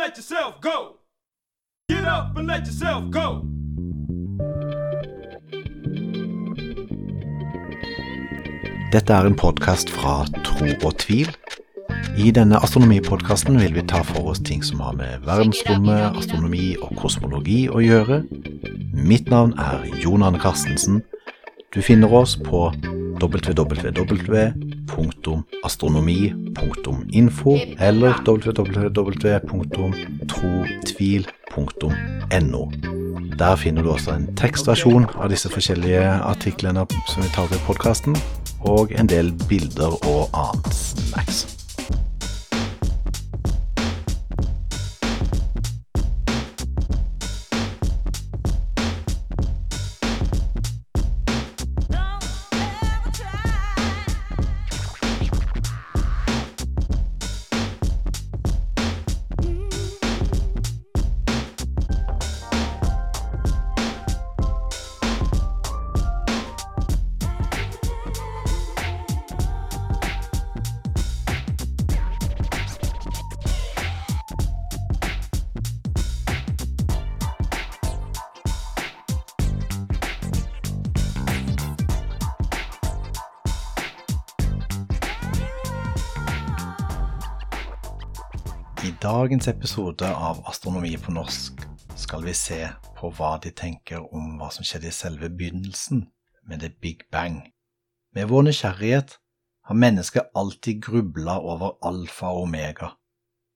let yourself go. Get up and let yourself go. Dette er en podkast fra Tro og tvil. I denne astronomipodkasten vil vi ta for oss ting som har med verdensrommet, astronomi og kosmologi å gjøre. Mitt navn er Jon Arne Carstensen. Du finner oss på www.astronomi.info eller www.trotvil.no. Der finner du også en tekstversjon av disse forskjellige artiklene som vi tar opp i podkasten, og en del bilder og annet snacks. I dagens episode av Astronomi på norsk skal vi se på hva de tenker om hva som skjedde i selve begynnelsen med det Big Bang. Med vår nysgjerrighet har mennesket alltid grubla over alfa og omega,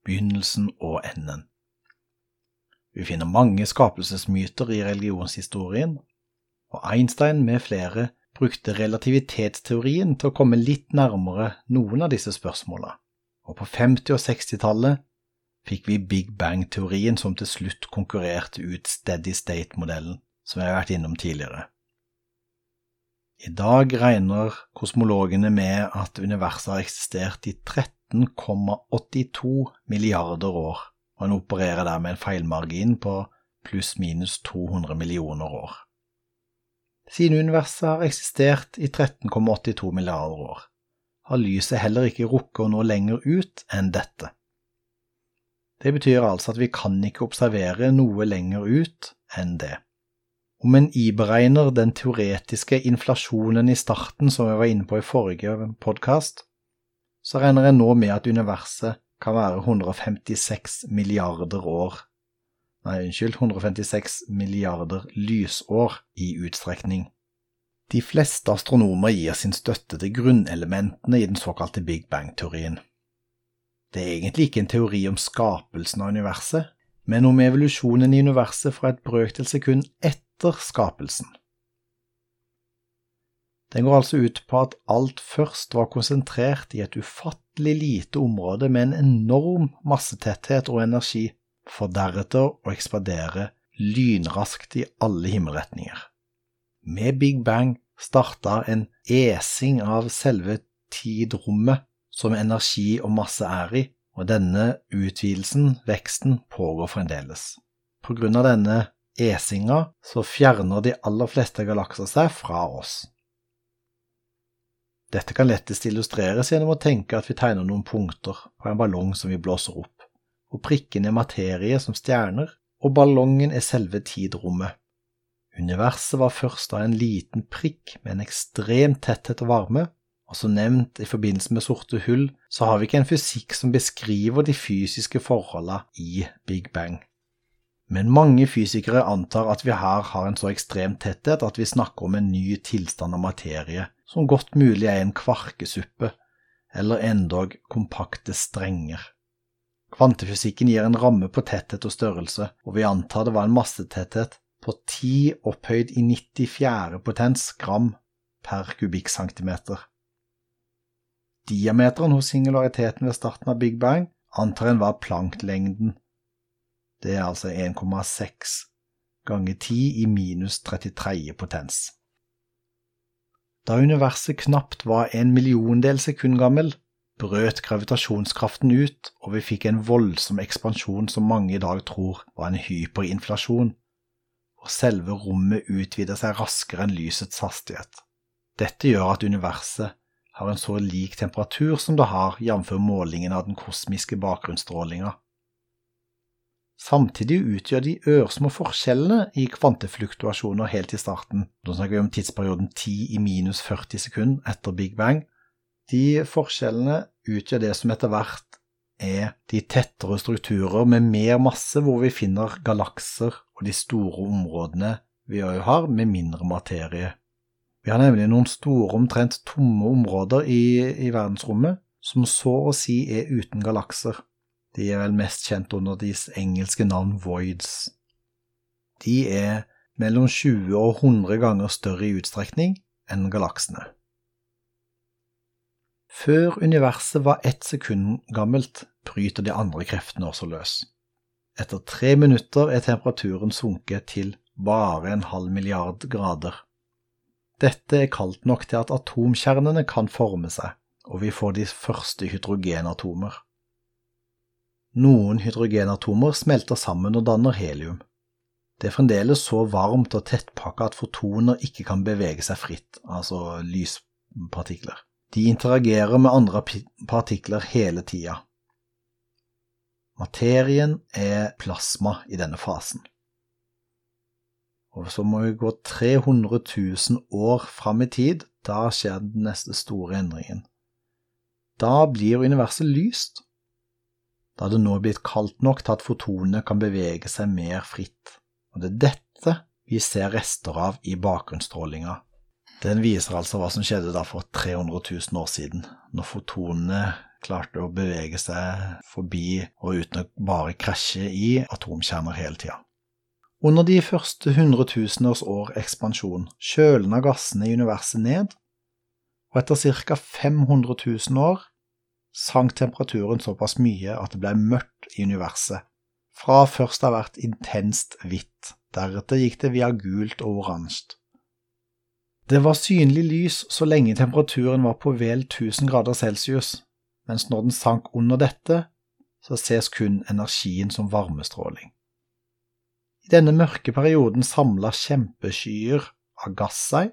begynnelsen og enden. Vi finner mange skapelsesmyter i religionshistorien, og Einstein med flere brukte relativitetsteorien til å komme litt nærmere noen av disse spørsmålene. Og på 50- og 60-tallet fikk vi Big Bang-teorien som til slutt konkurrerte ut Steady State-modellen, som jeg har vært innom tidligere. I dag regner kosmologene med at universet har eksistert i 13,82 milliarder år, og en opererer der med en feilmargin på pluss-minus 200 millioner år. Siden universet har eksistert i 13,82 milliarder år, har lyset heller ikke rukket å nå lenger ut enn dette. Det betyr altså at vi kan ikke observere noe lenger ut enn det. Om en iberegner den teoretiske inflasjonen i starten som jeg var inne på i forrige podkast, så regner jeg nå med at universet kan være 156 milliarder år Nei, unnskyld, 156 milliarder lysår i utstrekning. De fleste astronomer gir sin støtte til grunnelementene i den såkalte Big Bang-teorien. Det er egentlig ikke en teori om skapelsen av universet, men om evolusjonen i universet fra et brøkdel sekund etter skapelsen. Den går altså ut på at alt først var konsentrert i et ufattelig lite område med en enorm massetetthet og energi, for deretter å ekspandere lynraskt i alle himmelretninger. Med Big Bang starta en esing av selve tidrommet som energi og masse er i, og denne utvidelsen, veksten, pågår fremdeles. På grunn av denne esinga så fjerner de aller fleste galakser seg fra oss. Dette kan lettest illustreres gjennom å tenke at vi tegner noen punkter på en ballong som vi blåser opp, og prikkene er materie som stjerner, og ballongen er selve tidrommet. Universet var først da en liten prikk med en ekstrem tetthet og varme, og som nevnt i forbindelse med sorte hull, så har vi ikke en fysikk som beskriver de fysiske forholdene i Big Bang. Men mange fysikere antar at vi her har en så ekstrem tetthet at vi snakker om en ny tilstand av materie, som godt mulig er en kvarkesuppe, eller endog kompakte strenger. Kvantefysikken gir en ramme på tetthet og størrelse, og vi antar det var en massetetthet på 10 opphøyd i 94. potens gram per kubikkcentimeter. Diameteren hos singulariteten ved starten av Big Bang antar en var Planck-lengden. Det er altså 1,6 ganger 10 i minus 33 potens. Da universet knapt var en milliondel sekund gammel, brøt gravitasjonskraften ut, og vi fikk en voldsom ekspansjon som mange i dag tror var en hyperinflasjon, og selve rommet utvider seg raskere enn lysets hastighet. Dette gjør at universet har en så lik temperatur som det har, jf. målingen av den kosmiske bakgrunnsstrålinga. Samtidig utgjør de ørsmå forskjellene i kvantefluktuasjoner helt i starten. Da snakker vi om tidsperioden 10 i minus 40 sekunder etter Big Bang. De forskjellene utgjør det som etter hvert er de tettere strukturer med mer masse, hvor vi finner galakser og de store områdene vi har, med mindre materie. Vi har nemlig noen store, omtrent tomme områder i, i verdensrommet som så å si er uten galakser. De er vel mest kjent under deres engelske navn voids. De er mellom 20 og 100 ganger større i utstrekning enn galaksene. Før universet var ett sekund gammelt, bryter de andre kreftene også løs. Etter tre minutter er temperaturen sunket til bare en halv milliard grader. Dette er kaldt nok til at atomkjernene kan forme seg, og vi får de første hydrogenatomer. Noen hydrogenatomer smelter sammen og danner helium. Det er fremdeles så varmt og tettpakka at fotoner ikke kan bevege seg fritt, altså lyspartikler. De interagerer med andre partikler hele tida. Materien er plasma i denne fasen. Og så må vi gå 300 000 år fram i tid, da skjer den neste store endringen. Da blir universet lyst da det nå er blitt kaldt nok til at fotonene kan bevege seg mer fritt. Og det er dette vi ser rester av i bakgrunnsstrålinga. Den viser altså hva som skjedde da for 300 000 år siden, når fotonene klarte å bevege seg forbi og uten å bare krasje i atomkjerner hele tida. Under de første hundretuseners år ekspansjon kjølna gassene i universet ned, og etter ca. 500 000 år sank temperaturen såpass mye at det ble mørkt i universet, fra først å ha vært intenst hvitt, deretter gikk det via gult og oransje. Det var synlig lys så lenge temperaturen var på vel 1000 grader celsius, mens når den sank under dette, så ses kun energien som varmestråling. I denne mørke perioden samla kjempeskyer av gass seg,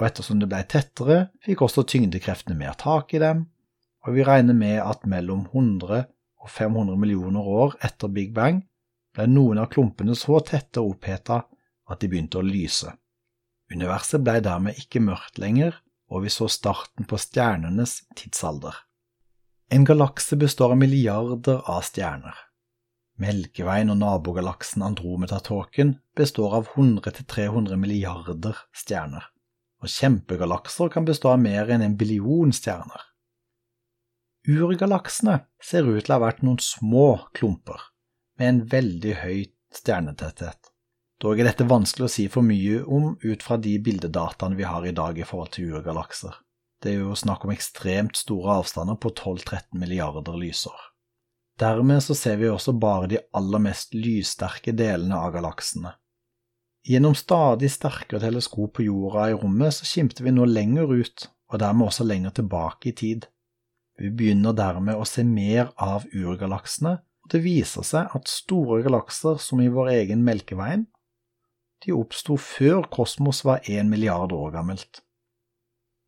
og ettersom det ble tettere, fikk også tyngdekreftene mer tak i dem, og vi regner med at mellom 100 og 500 millioner år etter Big Bang ble noen av klumpene så tette og oppheta at de begynte å lyse. Universet ble dermed ikke mørkt lenger, og vi så starten på stjernenes tidsalder. En galakse består av milliarder av stjerner. Melkeveien og nabogalaksen Andromeda-tåken består av 100–300 milliarder stjerner, og kjempegalakser kan bestå av mer enn en billion stjerner. Urgalaksene ser ut til å ha vært noen små klumper med en veldig høy stjernetetthet. Dog er dette vanskelig å si for mye om ut fra de bildedataene vi har i dag i forhold til urgalakser. Det er jo snakk om ekstremt store avstander på 12–13 milliarder lysår. Dermed så ser vi også bare de aller mest lyssterke delene av galaksene. Gjennom stadig sterkere teleskop på jorda i rommet så skimter vi nå lenger ut, og dermed også lenger tilbake i tid. Vi begynner dermed å se mer av urgalaksene, og det viser seg at store galakser som i vår egen Melkeveien, de oppsto før kosmos var én milliard år gammelt.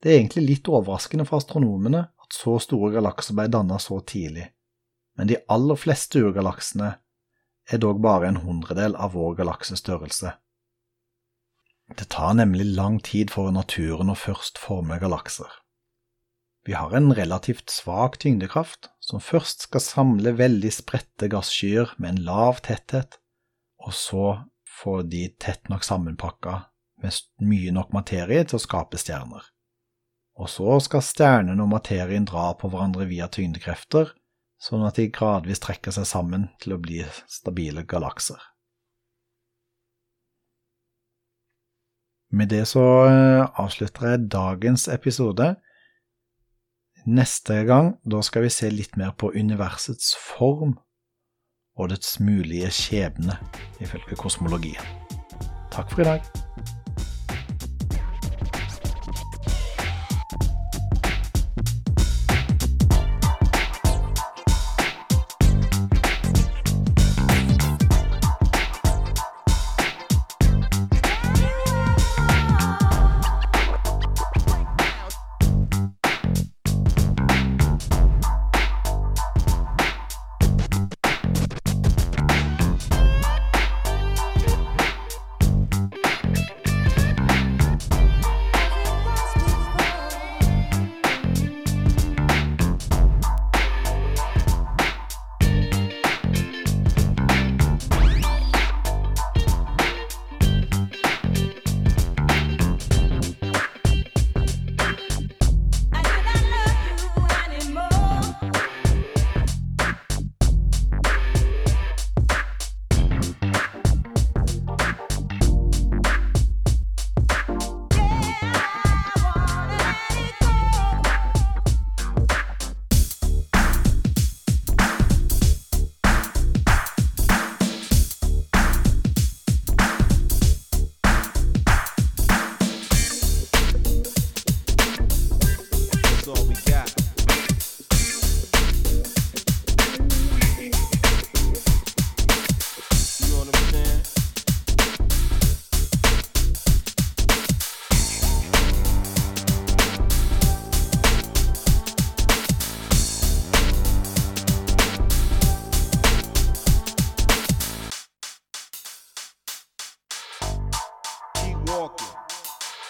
Det er egentlig litt overraskende for astronomene at så store galakser ble dannet så tidlig, men de aller fleste urgalaksene er dog bare en hundredel av vår galaksestørrelse. Det tar nemlig lang tid for naturen å først forme galakser. Vi har en relativt svak tyngdekraft, som først skal samle veldig spredte gasskyer med en lav tetthet, og så få de tett nok sammenpakka med mye nok materie til å skape stjerner. Og så skal stjernene og materien dra på hverandre via tyngdekrefter, sånn at de gradvis trekker seg sammen til å bli stabile galakser. Med det så eh, avslutter jeg dagens episode. Neste gang da skal vi se litt mer på universets form og dets mulige skjebne, ifølge kosmologien. Takk for i dag.